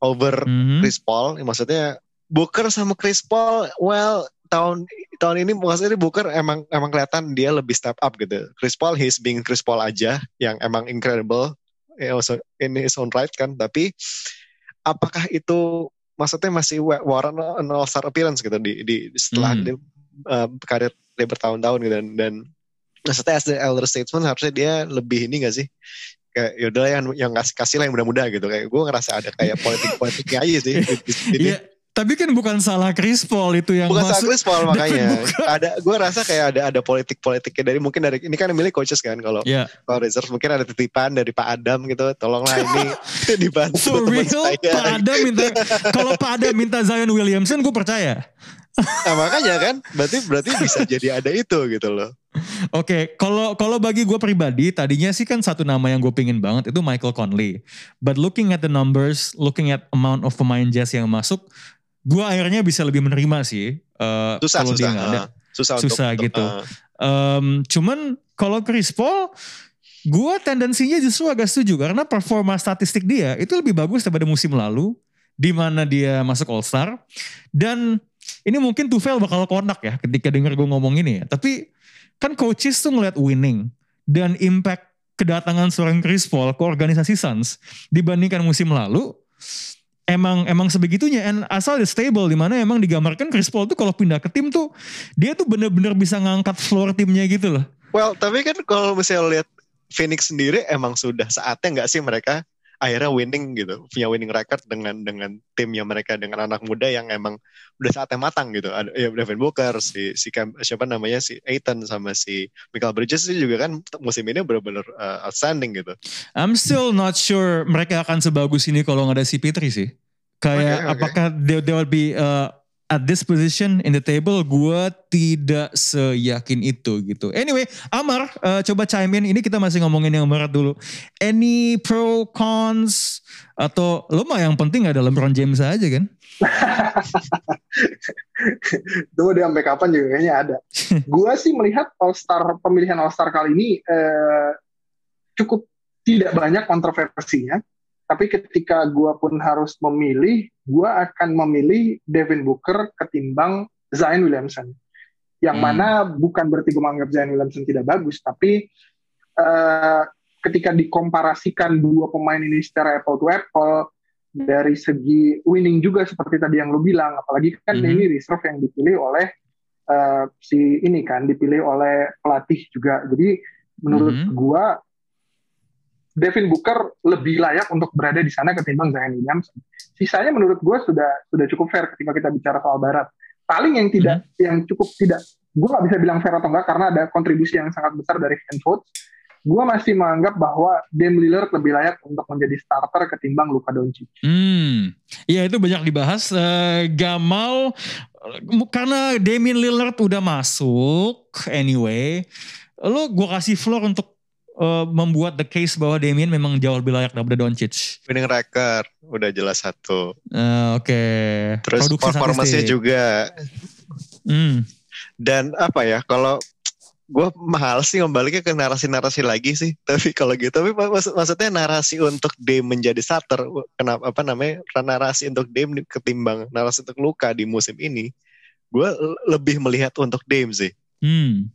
over Mhm. Chris Paul. Ya, maksudnya Booker sama Chris Paul, well tahun tahun ini maksudnya Booker emang emang kelihatan dia lebih step up gitu. Chris Paul he's being Chris Paul aja yang emang incredible also in his own right kan. Tapi apakah itu maksudnya masih wa- warrant an all star appearance gitu di, di setelah Hmm. dia, uh, karir dia bertahun-tahun gitu. Dan, dan maksudnya as the elder statesman harusnya dia lebih ini gak sih? Kayak yaudah yang yang kasih kasih lah yang muda-muda gitu. Kayak gue ngerasa ada kayak politik politiknya aja sih. Di, Iya, tapi kan bukan salah Chris Paul itu yang bukan salah masuk. Chris Paul makanya. Bukan. ada gue rasa kayak ada ada politik politiknya dari mungkin dari ini kan milih coaches kan kalau Ya, kalau reserve mungkin ada titipan dari Pak Adam gitu. Tolonglah ini dibantu for real? saya. Pak Adam minta kalau Pak Adam minta Zion Williamson gue percaya. Nah, makanya kan berarti berarti bisa jadi ada itu gitu loh Oke, kalau kalau bagi gue pribadi, tadinya sih kan satu nama yang gue pingin banget itu Michael Conley. But looking at the numbers, looking at amount of pemain Jazz yang masuk, gue akhirnya bisa lebih menerima sih. eh, susah kalau dia susah nggak ada. ah. susah, Susah untuk, gitu. ah. Em, cuman kalau Chris Paul, gue tendensinya justru agak setuju karena performa statistik dia itu lebih bagus daripada musim lalu, di mana dia masuk All Star. Dan ini mungkin Tufel bakal konak ya ketika denger gue ngomong ini ya. Tapi kan coaches tuh ngeliat winning dan impact kedatangan seorang Chris Paul ke organisasi Suns dibandingkan musim lalu emang emang sebegitunya and asal dia stable di mana emang digambarkan Chris Paul tuh kalau pindah ke tim tuh dia tuh bener-bener bisa ngangkat floor timnya gitu loh. well tapi kan kalau misalnya lihat Phoenix sendiri emang sudah saatnya nggak sih mereka akhirnya winning gitu punya winning record dengan dengan timnya mereka dengan anak muda yang emang udah saatnya matang gitu ada ya Devin Booker si si Cam- siapa namanya si Aiton sama si Michael Bridges itu juga kan musim ini benar-benar uh, outstanding gitu I'm still not sure mereka akan sebagus ini kalau nggak ada si Pitri sih. Kayak Oke, oke. apakah they, they will be uh, at this position in the table? Gue tidak seyakin itu gitu. Anyway, Amar uh, coba chime in. Ini kita masih ngomongin yang berat dulu. Any pro cons atau lo mah yang penting ada LeBron James aja kan? itu dia sampai kapan juga kayaknya ada. gua sih melihat All Star pemilihan All Star kali ini eh, cukup tidak banyak kontroversinya. Tapi ketika gua pun harus memilih, gua akan memilih Devin Booker ketimbang Zion Williamson. Yang Hmm. mana bukan berarti gue menganggap Zion Williamson tidak bagus, tapi eh, ketika dikomparasikan dua pemain ini secara apple to apple dari segi winning juga seperti tadi yang lu bilang, apalagi kan Mhm. ini reserve yang dipilih oleh eh, si ini kan dipilih oleh pelatih juga. Jadi menurut Mhm. gua Devin Booker lebih layak untuk berada di sana ketimbang Zion Williamson. Sisanya menurut gua sudah sudah cukup fair ketika kita bicara soal Barat. Paling yang tidak yang cukup tidak gua nggak bisa bilang fair atau enggak karena ada kontribusi yang sangat besar dari votes. Gua masih menganggap bahwa Dame Lillard lebih layak untuk menjadi starter ketimbang Luka Doncic. Hmm, ya itu banyak dibahas. Eh, Gamal eh, karena Damian Lillard udah masuk anyway, lo gue kasih floor untuk eh, membuat the case bahwa Damian memang jauh lebih layak daripada Doncic. winning record udah jelas satu Eh, Oke. terus Produksi performanya statistik. juga Hmm. dan apa ya kalau gue mahal sih membaliknya ke narasi-narasi lagi sih tapi kalau gitu tapi mak- maksudnya narasi untuk Dame menjadi starter kenapa apa namanya narasi untuk Dame ketimbang narasi untuk Luka di musim ini gue lebih melihat untuk Dame sih Hmm.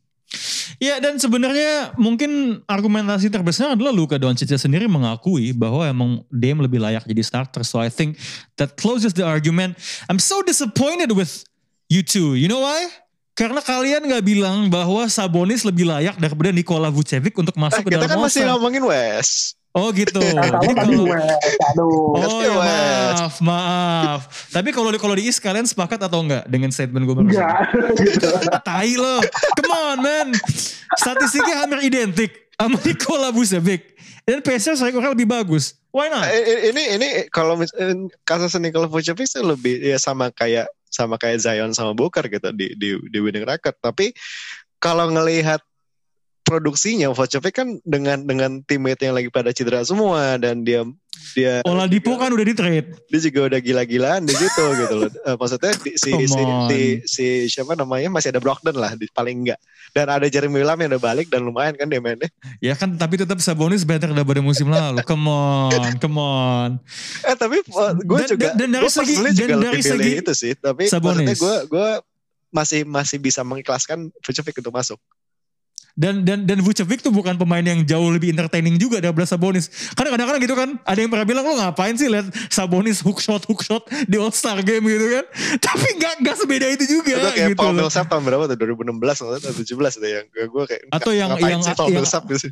Ya dan sebenarnya mungkin argumentasi terbesar adalah Luka Doncic sendiri mengakui bahwa emang Dame lebih layak jadi starter. So I think that closes the argument. I'm so disappointed with you two. You know why? Karena kalian nggak bilang bahwa Sabonis lebih layak daripada Nikola Vucevic untuk masuk Eh, ke kita dalam kan masih ngomongin West. Oh gitu. Nah, Jadi kalau tadi kalau aduh. Oh ya maaf, maaf. Tapi kalau di kalau di East kalian sepakat atau enggak dengan statement gue barusan? Enggak, gitu. Tai lo. Come on man. Statistiknya hampir identik sama Nikola Vucevic. Dan Pacers rekornya lebih bagus. Why not? Eh, eh, ini ini kalau mis- eh, kasus Nikola Vucevic itu lebih ya sama kayak sama kayak Zion sama Booker gitu di di di winning record. Tapi kalau ngelihat produksinya Vucevic kan dengan dengan teammate yang lagi pada cedera semua dan dia dia Oladipo kan udah di trade. dia juga udah gila-gilaan di situ gitu loh. Eh, maksudnya di- si, si, si, si siapa namanya masih ada Brogdon lah di, paling enggak. Dan ada Jeremy Lamb yang udah balik dan lumayan kan dia mainnya. Ya kan tapi tetap Sabonis better daripada musim lalu. Come on, come on. Eh tapi gue Dan- juga dan- dan dari gue segi- dan juga dari segi itu sih. Tapi Sabonis. maksudnya gue gue masih masih bisa mengikhlaskan Vucevic untuk masuk. Dan dan dan Vucevic tuh bukan pemain yang jauh lebih entertaining juga daripada Sabonis. Karena kadang-kadang gitu kan, ada yang pernah bilang lo ngapain sih lihat Sabonis hook shot hook shot di All Star game gitu kan. Tapi nggak nggak sebeda itu juga itu kayak gitu. Paul. Millsap tahun berapa tuh 2016 atau 17 itu yang gue kayak Atau yang- yang- sih Paul yang- Millsap gitu sih.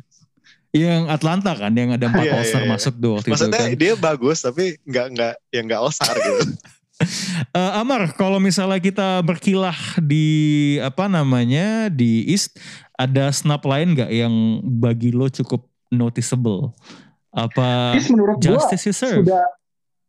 Yang Atlanta kan yang ada empat Iya, All Star iya, iya. masuk tuh waktu Maksudnya itu kan. dia bagus tapi nggak nggak yang nggak all star gitu. Eh, Amar, kalau misalnya kita berkilah di apa namanya di East, ada snap lain nggak yang bagi lo cukup noticeable? Apa Terus menurut justice serve? sudah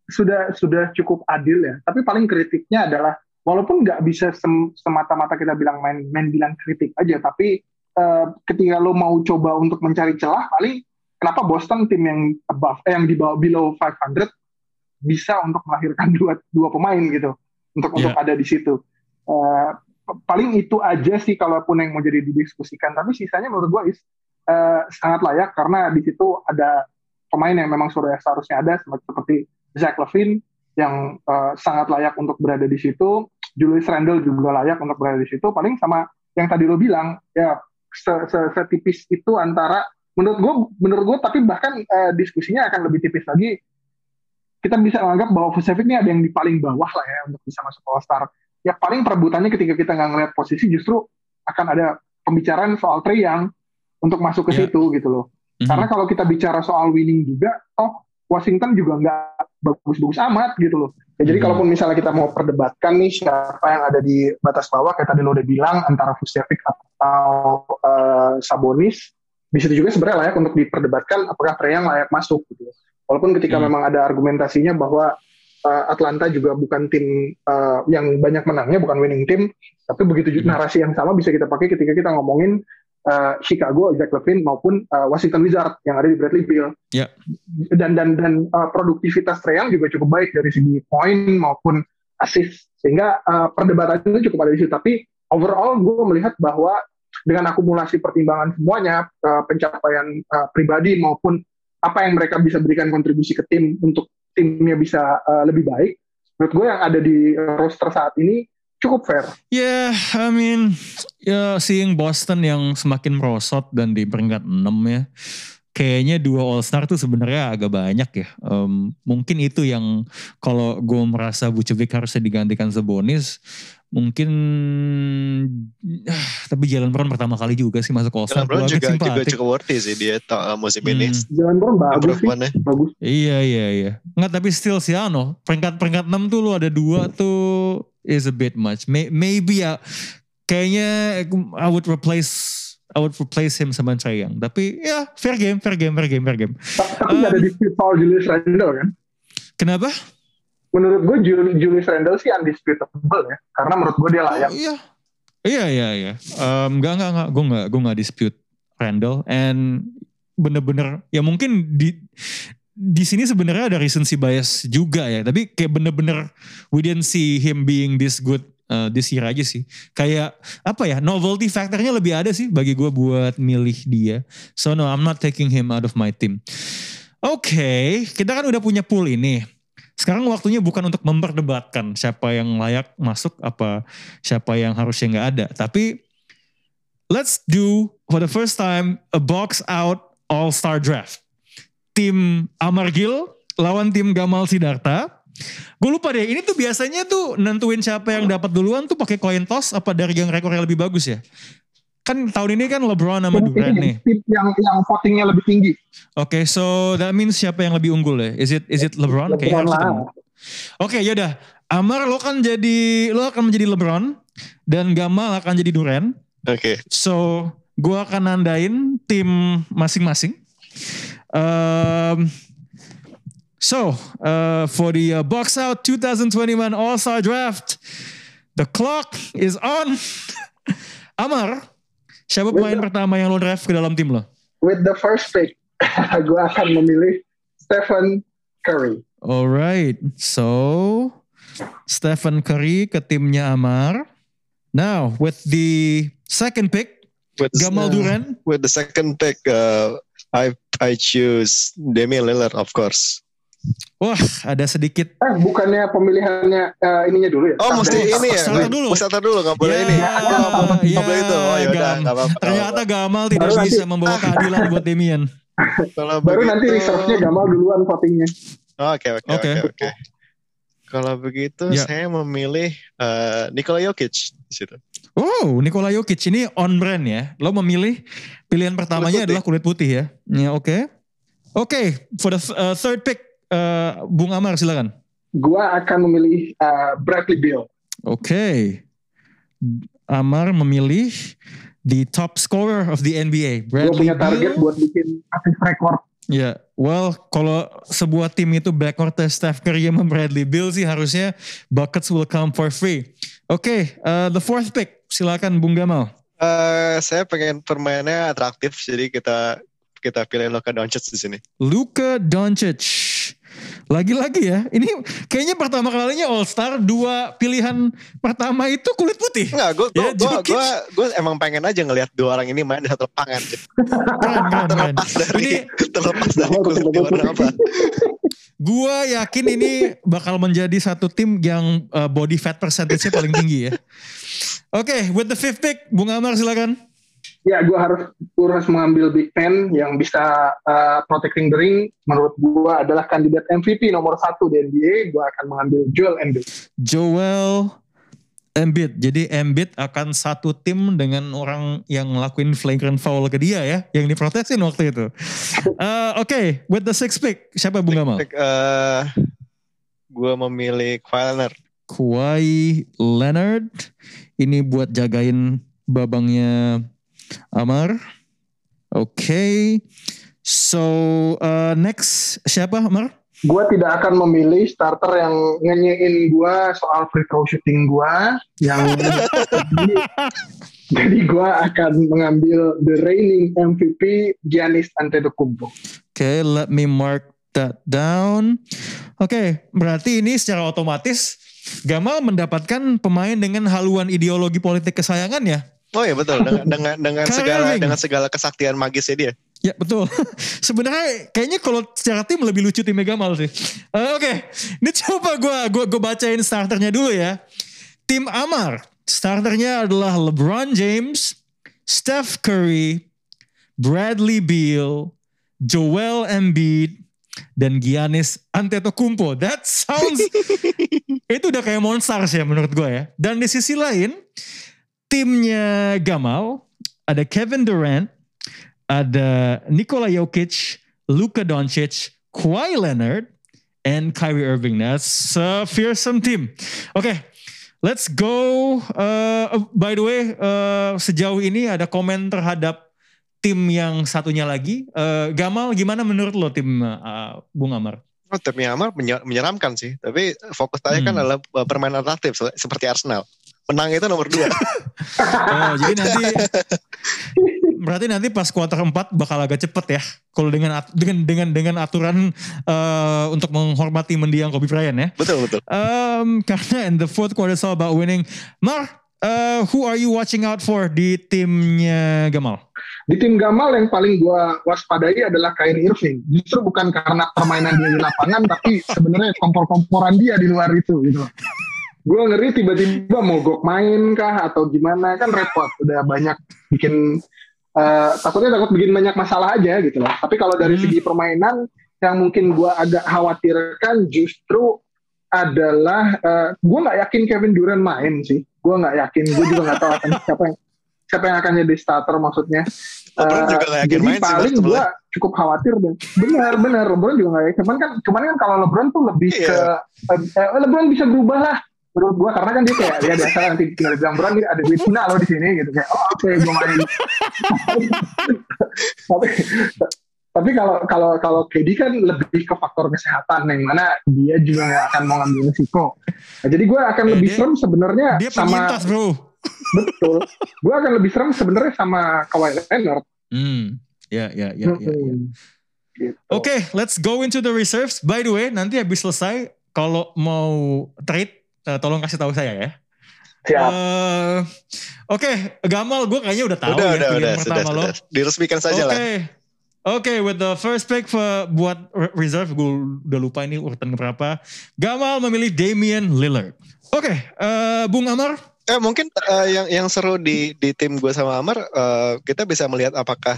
sudah sudah cukup adil ya. Tapi paling kritiknya adalah walaupun nggak bisa sem- semata-mata kita bilang main main bilang kritik aja, tapi eh, ketika lo mau coba untuk mencari celah, paling kenapa Boston tim yang above eh, yang di bawah below 500 bisa untuk melahirkan dua dua pemain gitu untuk untuk Iya. ada di situ. Eh, paling itu aja sih kalaupun yang mau jadi didiskusikan. Tapi sisanya menurut gue is eh, sangat layak karena di situ ada pemain yang memang sudah seharusnya ada seperti Zach Levine yang eh, sangat layak untuk berada di situ. Julius Randle juga layak untuk berada di situ. Paling sama yang tadi lo bilang ya se- se- setipis itu antara menurut gue menurut gue tapi bahkan eh, diskusinya akan lebih tipis lagi. Kita bisa menganggap bahwa Vucevic ini ada yang di paling bawah lah ya untuk bisa masuk All Star. Ya paling perebutannya ketika kita nggak ngeliat posisi justru akan ada pembicaraan soal Trey yang untuk masuk ke Ya. situ gitu loh. Mhm. Karena kalau kita bicara soal winning juga, oh Washington juga nggak bagus-bagus amat gitu loh. Ya, jadi Mhm. kalaupun misalnya kita mau perdebatkan nih siapa yang ada di batas bawah, kayak tadi lo udah bilang antara Vucevic atau eh, Sabonis, di situ juga sebenarnya layak untuk diperdebatkan apakah Trey yang layak masuk gitu. Walaupun ketika Hmm. memang ada argumentasinya bahwa eh, Atlanta juga bukan tim eh, yang banyak menangnya, bukan winning team, tapi begitu Hmm. narasi yang sama bisa kita pakai ketika kita ngomongin eh, Chicago, Zach Levine maupun eh, Washington Wizards yang ada di Bradley Beal. Ya. Dan dan dan eh, produktivitas Trae Young juga cukup baik dari segi poin maupun assist sehingga eh, perdebatan itu cukup ada di situ. Tapi overall gue melihat bahwa dengan akumulasi pertimbangan semuanya eh, pencapaian eh, pribadi maupun apa yang mereka bisa berikan kontribusi ke tim untuk timnya bisa eh, lebih baik. Menurut gue yang ada di eh, roster saat ini cukup fair. Ya, I mean, ya seeing Boston yang semakin merosot dan di peringkat 6 ya. Kayaknya dua All Star tuh sebenarnya agak banyak ya. Em, mungkin itu yang kalau gue merasa Vucevic harusnya digantikan Sabonis, mungkin ah, tapi Jalen Brown pertama kali juga sih masuk All Star. Jalen Brown juga juga cukup worthy sih dia ta- musim ini. Hmm. Jalan Brown bagus sih, bagus. Iya iya iya. Nggak tapi still sih ano. Peringkat peringkat 6 tuh lu ada dua tuh is a bit much. May- maybe ya kayaknya I would replace I would replace him sama Trae Young. Tapi ya fair game, fair game, fair game, fair game. Tapi nggak ada Um, dispute soal Julius Randle kan? Kenapa? Menurut gue Jul- Julius Randle sih undisputable ya karena menurut gue dia layak Oh, iya. Iya iya iya. Um, enggak enggak enggak. Gue enggak gue enggak dispute Randall and bener-bener ya mungkin di di sini sebenarnya ada recency bias juga ya. Tapi kayak bener-bener we didn't see him being this good uh, this year aja sih. Kayak apa ya novelty factornya lebih ada sih bagi gue buat milih dia. So no I'm not taking him out of my team. Oke, kita kan udah punya pool ini. Sekarang waktunya bukan untuk memperdebatkan siapa yang layak masuk apa siapa yang harusnya nggak ada. Tapi let's do for the first time a box out All Star Draft. Tim Amargil lawan tim Gamal Sidarta. Gue lupa deh, ini tuh biasanya tuh nentuin siapa yang dapat duluan tuh pakai coin toss apa dari yang rekornya lebih bagus ya? Kan tahun ini kan LeBron sama Durant nih. tim yang yang votingnya lebih tinggi. Oke, so that means siapa yang lebih unggul ya? Is it is it LeBron? Kayaknya LeBron lah. Oke, yaudah. Amar lo kan jadi lo akan menjadi LeBron dan Gamal akan jadi Durant. Oke. So, gua akan nandain tim masing-masing. Um, so, uh, for the uh, box out 2021 All Star Draft, the clock is on. Amar, siapa pemain pertama yang lo draft ke dalam tim lo? With the first pick, gue akan memilih Stephen Curry. Alright, so Stephen Curry ke timnya Amar. Now, with the second pick, With, Gamal Durant. with the second pick, uh, I I choose Damian Lillard, of course. Wah, ada sedikit Eh, bukannya pemilihannya eh, ininya dulu ya? Oh, mesti ini ya? starter dulu. Starter dulu, nggak boleh Ya, ini. ya, Nggak boleh itu. Oh, yaudah, Gam. apa-apa. Ternyata Gamal tidak Baru bisa nanti- membawa keadilan buat Damian. Kalau Baru nanti begitu- reserve-nya Gamal duluan votingnya. Oke, oke, Oke. oke. Kalau begitu, Ya. saya memilih uh, Nikola Jokic di situ. Oh, Nikola Jokic ini on brand ya. Lo memilih pilihan pertamanya Kulit adalah kulit putih ya. Ya, oke. Oke, for the th- uh, third pick uh, Bung Amar silakan. Gua akan memilih eh, Bradley Beal. Oke. Amar memilih the top scorer of the NBA, Gue Bradley punya target Beal. buat bikin assist record. Ya, well kalau sebuah tim itu backcourtnya Steph Curry sama Bradley Beal sih harusnya buckets will come for free. Oke, uh, the fourth pick, silakan Bung Gamal. Eh, saya pengen permainnya atraktif, jadi kita kita pilih Luka Doncic di sini. Luka Doncic. Lagi-lagi ya, ini kayaknya pertama kalinya All Star dua pilihan pertama itu kulit putih. Enggak, gue Ya, gue gue gue emang pengen aja ngelihat dua orang ini main di satu lapangan. terlepas dari Ini terlepas dari kulit betul, warna apa. Gua yakin ini bakal menjadi satu tim yang uh, body fat percentage-nya paling tinggi ya. Oke, with the fifth pick, Bung Amar silakan. Ya, gue harus gua harus mengambil Big Ten yang bisa eh, protecting the ring. Menurut gue adalah kandidat MVP nomor satu di NBA. Gue akan mengambil Joel Embiid. Joel Embiid. Jadi Embiid akan satu tim dengan orang yang ngelakuin flagrant foul ke dia ya, yang diprotesin waktu itu. Uh, Oke, with the sixth pick, siapa Bung Gamal? Pick, eh, gue memilih Kawhi Leonard. Kawhi Leonard. Ini buat jagain babangnya Amar. Oke. So uh, next siapa Amar? Gue tidak akan memilih starter yang ngenyein gue soal free throw shooting gue. Yang jadi, jadi gue akan mengambil the reigning MVP Giannis Antetokounmpo. Oke, let me mark that down. Oke, berarti ini secara otomatis Gamal mendapatkan pemain dengan haluan ideologi politik kesayangan ya? Oh iya betul dengan dengan dengan Kyrie segala Irving. dengan segala kesaktian magisnya dia. Ya betul. Sebenarnya kayaknya kalau secara tim lebih lucu timnya Gamal sih. Eh, Oke, ini coba gue gua, gua bacain starternya dulu ya. Tim Amar, starternya adalah LeBron James, Steph Curry, Bradley Beal, Joel Embiid, dan Giannis Antetokounmpo. That sounds itu udah kayak monsters ya menurut gue ya. Dan di sisi lain, timnya Gamal ada Kevin Durant, ada Nikola Jokic, Luka Doncic, Kawhi Leonard, and Kyrie Irving. That's a fearsome team. Oke, let's go. Uh, oh, by the way, uh, sejauh ini ada komen terhadap tim yang satunya lagi. Uh, Gamal, gimana menurut lo tim uh, Bung Amar? Oh, timnya Amar menyer- menyeramkan sih. Tapi fokus saya kan Hmm. adalah uh, permainan se- seperti Arsenal. Menang itu nomor dua. Oh, jadi nanti berarti nanti pas kuarter 4 bakal agak cepet ya. Kalau dengan dengan dengan dengan aturan uh, untuk menghormati mendiang Kobe Bryant ya. betul betul. Um, karena in the fourth quarter it's all about winning. Mar, uh, who are you watching out for di timnya Gamal? Di tim Gamal yang paling gue waspadai adalah Kyrie Irving. Justru bukan karena permainan dia di lapangan, tapi sebenarnya kompor-komporan dia di luar itu. Gitu. Gue ngeri tiba-tiba mogok main kah atau gimana? Kan repot udah banyak bikin eh, takutnya takut bikin banyak masalah aja gitu loh. Tapi kalau dari Hmm. segi permainan yang mungkin gue agak khawatirkan justru adalah eh, gue nggak yakin Kevin Durant main sih. Gue nggak yakin. Gue juga nggak tahu akan siapa yang siapa yang akan jadi starter maksudnya. LeBron juga yakin jadi main paling gue cukup khawatir deh. Benar benar. LeBron juga nggak yakin. Cuman kan cuman kan kalau LeBron tuh lebih Iya. ke eh, LeBron bisa berubah lah menurut gua karena kan dia kayak ya biasa nanti tinggal bilang Bron ada duit Cina loh di sini gitu kayak oh oke gua main tapi tapi kalau kalau kalau KD kan lebih ke faktor kesehatan yang mana dia juga nggak akan mau ngambil risiko nah, jadi gua akan Eh, lebih dia- serem sebenarnya Dia sama penyintas bro. betul gua akan lebih serem sebenarnya sama Kawhi Leonard Hmm. Ya, ya, ya, ya. ya. Hmm. Gitu. Oke, let's go into the reserves. By the way, nanti habis selesai, kalau mau trade, eh, tolong kasih tahu saya ya. Siap. Eh, Oke, Gamal, gue kayaknya udah tahu udah, ya udah, udah, sudah, pertama lo. sudah. Diresmikan saja Oke, lah. Oke, with the first pick for, buat re- reserve, gue udah lupa ini urutan berapa. Gamal memilih Damian Lillard. Oke, eh, Bung Amar, Eh mungkin eh, yang yang seru di di tim gue sama Amar eh, kita bisa melihat apakah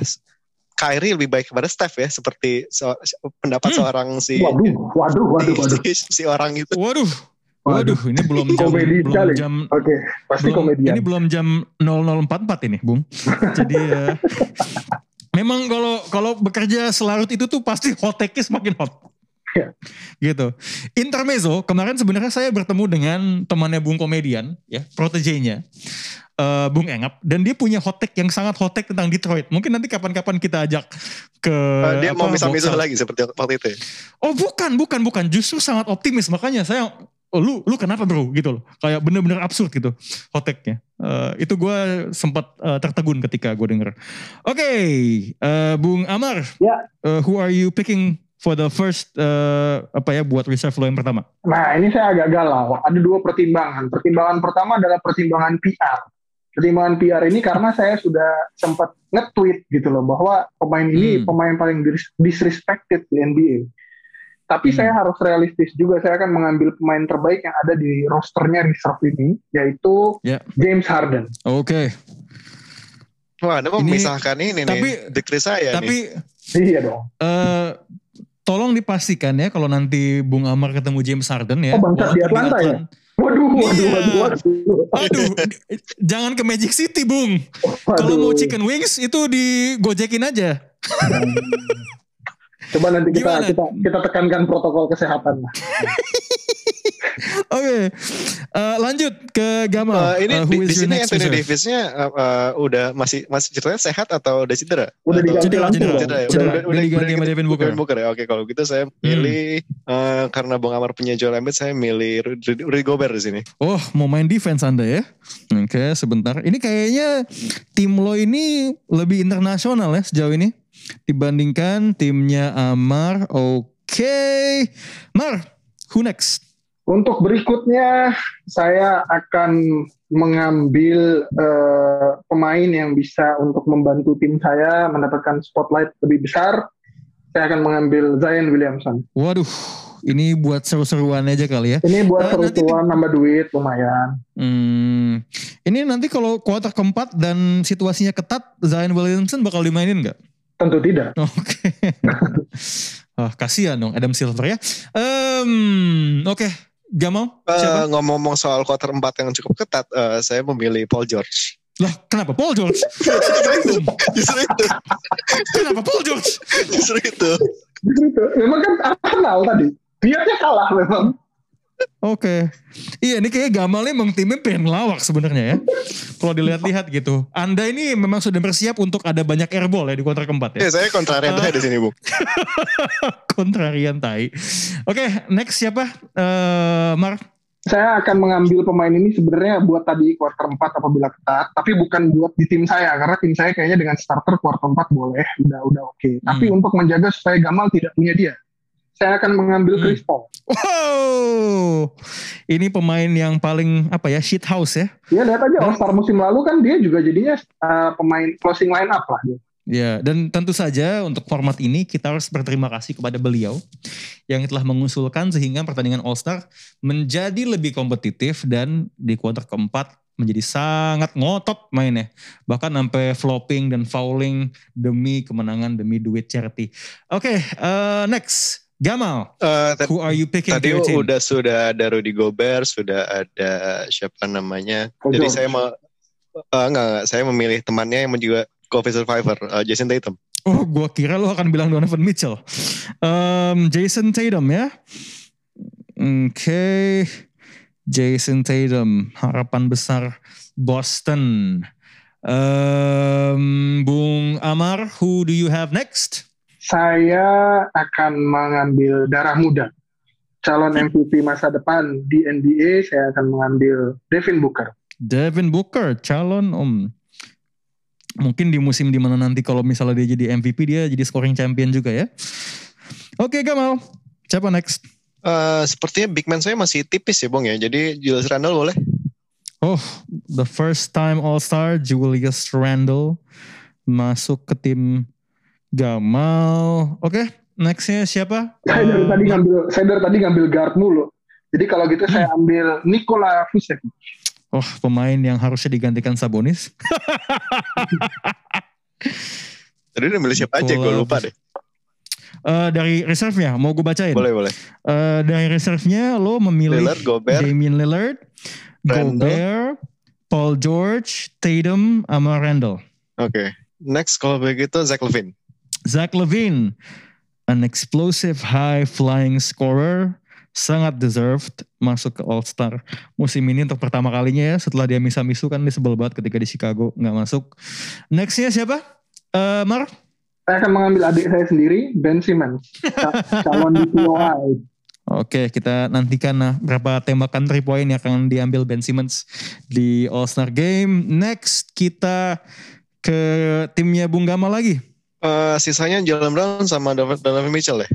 Kyrie lebih baik kepada Steph ya seperti so- pendapat Hmm. seorang si Waduh, waduh, waduh, waduh. si, si orang itu. waduh, waduh, ini belum jam, Komedi belum sekali. jam, Oke, pasti belum, komedian. ini belum jam 0044 ini, Bung. Jadi eh, memang kalau kalau bekerja selarut itu tuh pasti hot take-nya semakin hot. Iya. Gitu. Intermezzo, kemarin sebenarnya saya bertemu dengan temannya Bung komedian, ya, protege-nya. eh, Bung Engap dan dia punya hot take yang sangat hot take tentang Detroit. Mungkin nanti kapan-kapan kita ajak ke Eh, dia mau apa, misah-misah Boxer. lagi seperti waktu itu. ya. Oh bukan, bukan, bukan. Justru sangat optimis. Makanya saya, oh, lu, lu kenapa bro? Gitu loh. Kayak bener-bener absurd gitu hoteknya. Eh, itu gue sempat eh, tertegun ketika gue denger. Oke, eh, Bung Amar. Ya. Eh, who are you picking for the first, eh, apa ya, buat reserve lo yang pertama? Nah, ini saya agak galau. Ada dua pertimbangan. Pertimbangan pertama adalah pertimbangan PR. Pertimbangan PR ini karena saya sudah sempat nge-tweet gitu loh bahwa pemain ini Hmm. pemain paling dis- disrespected di NBA. Tapi Hmm. saya harus realistis juga. Saya akan mengambil pemain terbaik yang ada di rosternya reserve ini, yaitu Ya. James Harden. Oke, Wah, Anda mau Ini- memisahkan ini tapi- nih. Dikri saya nih. tapi Iya dong. eh, tolong dipastikan ya kalau nanti Bung Amar ketemu James Harden ya. Oh, bangsat di Atlanta ya? Waduh, waduh, Iya. waduh, waduh. Aduh, jangan ke Magic City, Bung. Kalau Waduh. mau chicken wings itu digojekin aja. Coba nanti kita Gimana? kita kita tekankan protokol kesehatan lah. Oke, Eh, lanjut ke Gamal. Eh, ini Eh, who di, di sini Anthony? Davisnya eh, eh, udah masih masih ceritanya sehat atau udah cedera? Udah diganti Cedera, langsung cedera. Cedera ya? cedera. Udah- Dia udah- diganti udah sama gitu. Devin Booker. Devin Booker ya. Oke, kalau gitu saya milih eh, karena Bang Amar punya Joel Embiid, saya milih Rudy, Rudy Gobert di sini. Oh, mau main defense Anda ya? Oke, sebentar. Ini kayaknya tim lo ini lebih internasional ya sejauh ini dibandingkan timnya Amar. Oke, Mar, who next? Untuk berikutnya saya akan mengambil eh, pemain yang bisa untuk membantu tim saya mendapatkan spotlight lebih besar. Saya akan mengambil Zion Williamson. Waduh, ini buat seru-seruan aja kali ya. Ini buat nanti kerusuhan nambah duit lumayan. Hmm, ini nanti kalau kuarter keempat dan situasinya ketat, Zion Williamson bakal dimainin nggak? Tentu tidak. Oke. Ah, kasihan dong Adam Silver ya. Em, Oke, Gamal, Eh, siapa? ngomong-ngomong soal quarter 4 yang cukup ketat, eh, saya memilih Paul George. Lah, kenapa Paul George? justru itu, justru itu, kenapa Paul George? justru itu. Justru itu. Memang kan Arsenal tadi. Biarnya kalah memang. Oke. Iya, ini kayak Gamal nih emang timnya pengen lawak sebenarnya ya. Kalau dilihat-lihat gitu. Anda ini memang sudah bersiap untuk ada banyak airball ya di kuarter keempat ya. Ya, saya kontrarian saya di sini, Bu. Kontrarian tai. Oke, next siapa? Eh, Mar. Saya akan mengambil pemain ini sebenarnya buat tadi quarter 4 apabila ketat, tapi bukan buat di tim saya karena tim saya kayaknya dengan starter quarter 4 boleh, udah udah oke. Tapi Hmm. untuk menjaga supaya Gamal tidak punya dia, saya akan mengambil Hmm. Chris Paul. Wow. Ini pemain yang paling apa ya shit house ya. Ya lihat aja All Star musim lalu kan dia juga jadinya uh, pemain closing line up lah dia. Ya, dan tentu saja untuk format ini kita harus berterima kasih kepada beliau yang telah mengusulkan sehingga pertandingan All Star menjadi lebih kompetitif dan di kuarter keempat menjadi sangat ngotot mainnya. Bahkan sampai flopping dan fouling demi kemenangan, demi duit charity. Oke, uh, next. Gamal, Eh, t- who are you picking tadi to your team? udah sudah ada Rudy Gobert, sudah ada siapa namanya. Paul Jadi George. saya mau eh, enggak, enggak, saya memilih temannya yang juga COVID survivor, eh, Jason Tatum. Oh, gua kira lo akan bilang Donovan Mitchell. Um, Jason Tatum ya. Oke. Jason Tatum, harapan besar Boston. Um, Bung Amar, who do you have next? Saya akan mengambil darah muda. Calon MVP masa depan di NBA, saya akan mengambil Devin Booker. Devin Booker, calon om. Mungkin di musim di mana nanti kalau misalnya dia jadi MVP dia jadi scoring champion juga ya. Oke Gamal, siapa next? Eh, sepertinya big man saya masih tipis ya, Bung ya. Jadi Julius Randle boleh? Oh, the first time All Star Julius Randle masuk ke tim Gamal. Oke, nextnya siapa? Saya dari Eh, tadi ngambil, saya dari tadi ngambil guard mulu. Jadi kalau gitu saya ambil Nikola Vucevic. Oh, pemain yang harusnya digantikan Sabonis. Tadi udah milih siapa aja, gue lupa deh. Eh, dari reserve-nya, mau gue bacain. Boleh, boleh. Eh, dari reserve-nya lo memilih Lillard, Gobert, Damian Lillard, Randle. Gobert, Paul George, Tatum, sama Randall. Oke. Next kalau begitu Zach Levine. Zach Levine, an explosive high flying scorer, sangat deserved masuk ke All Star musim ini untuk pertama kalinya ya setelah dia misa-misu kan dia sebel banget ketika di Chicago nggak masuk. Nextnya siapa? Eh Mar? Saya akan mengambil adik saya sendiri, Ben Simmons. Cal- Calon di POI. Oke, kita nantikan nah, berapa tembakan three point yang akan diambil Ben Simmons di All Star Game. Next kita ke timnya Bung Gamal lagi. Eh, sisanya Jalen Brown sama Donovan Mitchell deh.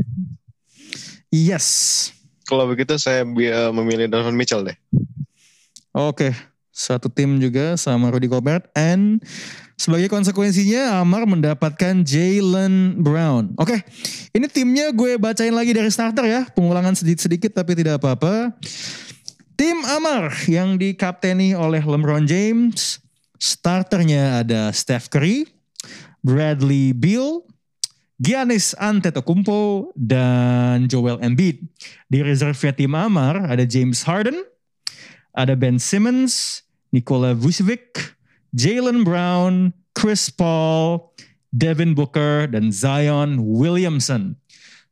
Yes. Kalau begitu saya eh, memilih Donovan Mitchell deh. Oke, satu tim juga sama Rudy Gobert. And sebagai konsekuensinya Amar mendapatkan Jalen Brown. Oke, ini timnya gue bacain lagi dari starter ya. Pengulangan sedikit-sedikit tapi tidak apa-apa. Tim Amar yang dikapteni oleh LeBron James. Starternya ada Steph Curry, Bradley Beal, Giannis Antetokounmpo, dan Joel Embiid. Di reserve tim Amar ada James Harden, ada Ben Simmons, Nikola Vucevic, Jalen Brown, Chris Paul, Devin Booker, dan Zion Williamson.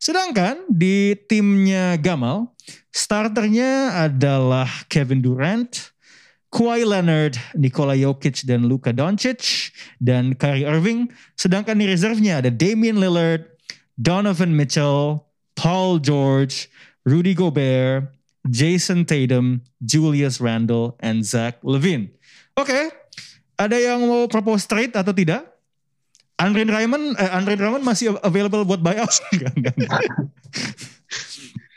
Sedangkan di timnya Gamal, starternya adalah Kevin Durant, Kawhi Leonard, Nikola Jokic, dan Luka Doncic, dan Kyrie Irving. Sedangkan di reserve-nya ada Damian Lillard, Donovan Mitchell, Paul George, Rudy Gobert, Jason Tatum, Julius Randle, and Zach Levine. Oke, ada yang mau propose trade atau tidak? Andre Drummond, eh, Andre Drummond masih available buat buyout? Enggak, enggak, enggak.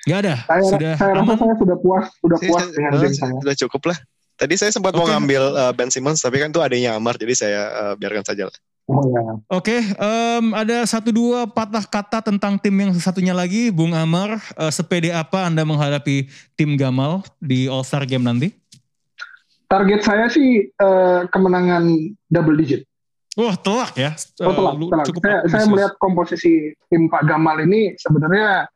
Enggak ada, Saya, sudah saya rasa saya sudah puas, sudah Saya- puas saya- dengan eh, game saya. Sudah cukup lah. Tadi saya sempat mau Oke. ngambil eh, Ben Simmons, tapi kan itu adanya Amar, jadi saya eh, biarkan saja lah. Oh ya. Oke, em, ada satu dua patah kata tentang tim yang satunya lagi, Bung Amar. eh, sepede apa Anda menghadapi tim Gamal di All Star Game nanti? Target saya sih eh, kemenangan double digit. Wah telak ya. Oh, telak, lu telak. cukup Saya, saya melihat komposisi tim Pak Gamal ini sebenarnya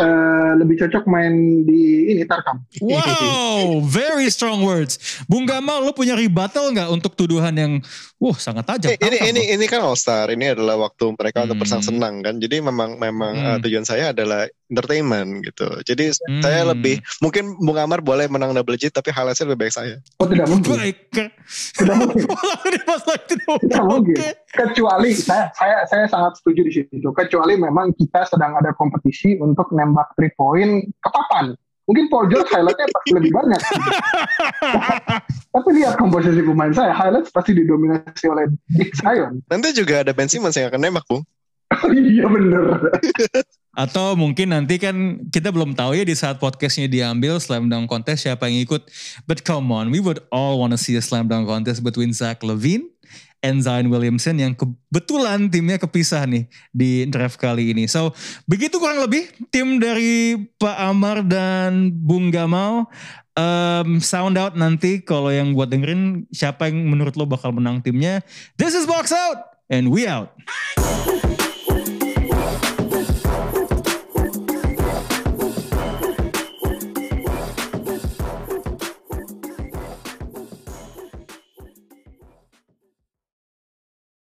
eh, lebih cocok main di ini Tarkam. Wow, very strong words. Bung Gamal, lu punya rebuttal nggak untuk tuduhan yang, wah sangat tajam? Eh, ini ini Bang? ini kan All Star, ini adalah waktu mereka untuk Hmm. bersenang-senang kan. Jadi memang memang Hmm. eh, tujuan saya adalah entertainment gitu. Jadi Hmm. saya lebih mungkin Bung Amar boleh menang double digit tapi highlightnya lebih baik saya. Oh tidak mungkin. Baik. Tidak mungkin. Tidak mungkin. Kecuali saya saya saya sangat setuju di situ. Kecuali memang kita sedang ada kompetisi untuk nembak three point ke papan. Mungkin Paul George highlightnya pasti lebih banyak. Tapi lihat komposisi pemain saya, highlight pasti didominasi oleh Dick Zion. Nanti juga ada Ben Simmons yang akan nembak, Bung. Iya bener. Atau mungkin nanti kan kita belum tahu ya di saat podcastnya diambil slam dunk contest siapa yang ikut. But come on, we would all want to see a slam dunk contest between Zach Levine and Zion Williamson yang kebetulan timnya kepisah nih di draft kali ini. So begitu kurang lebih tim dari Pak Amar dan Bung Gamal um, sound out nanti kalau yang buat dengerin siapa yang menurut lo bakal menang timnya. This is Box Out and we out.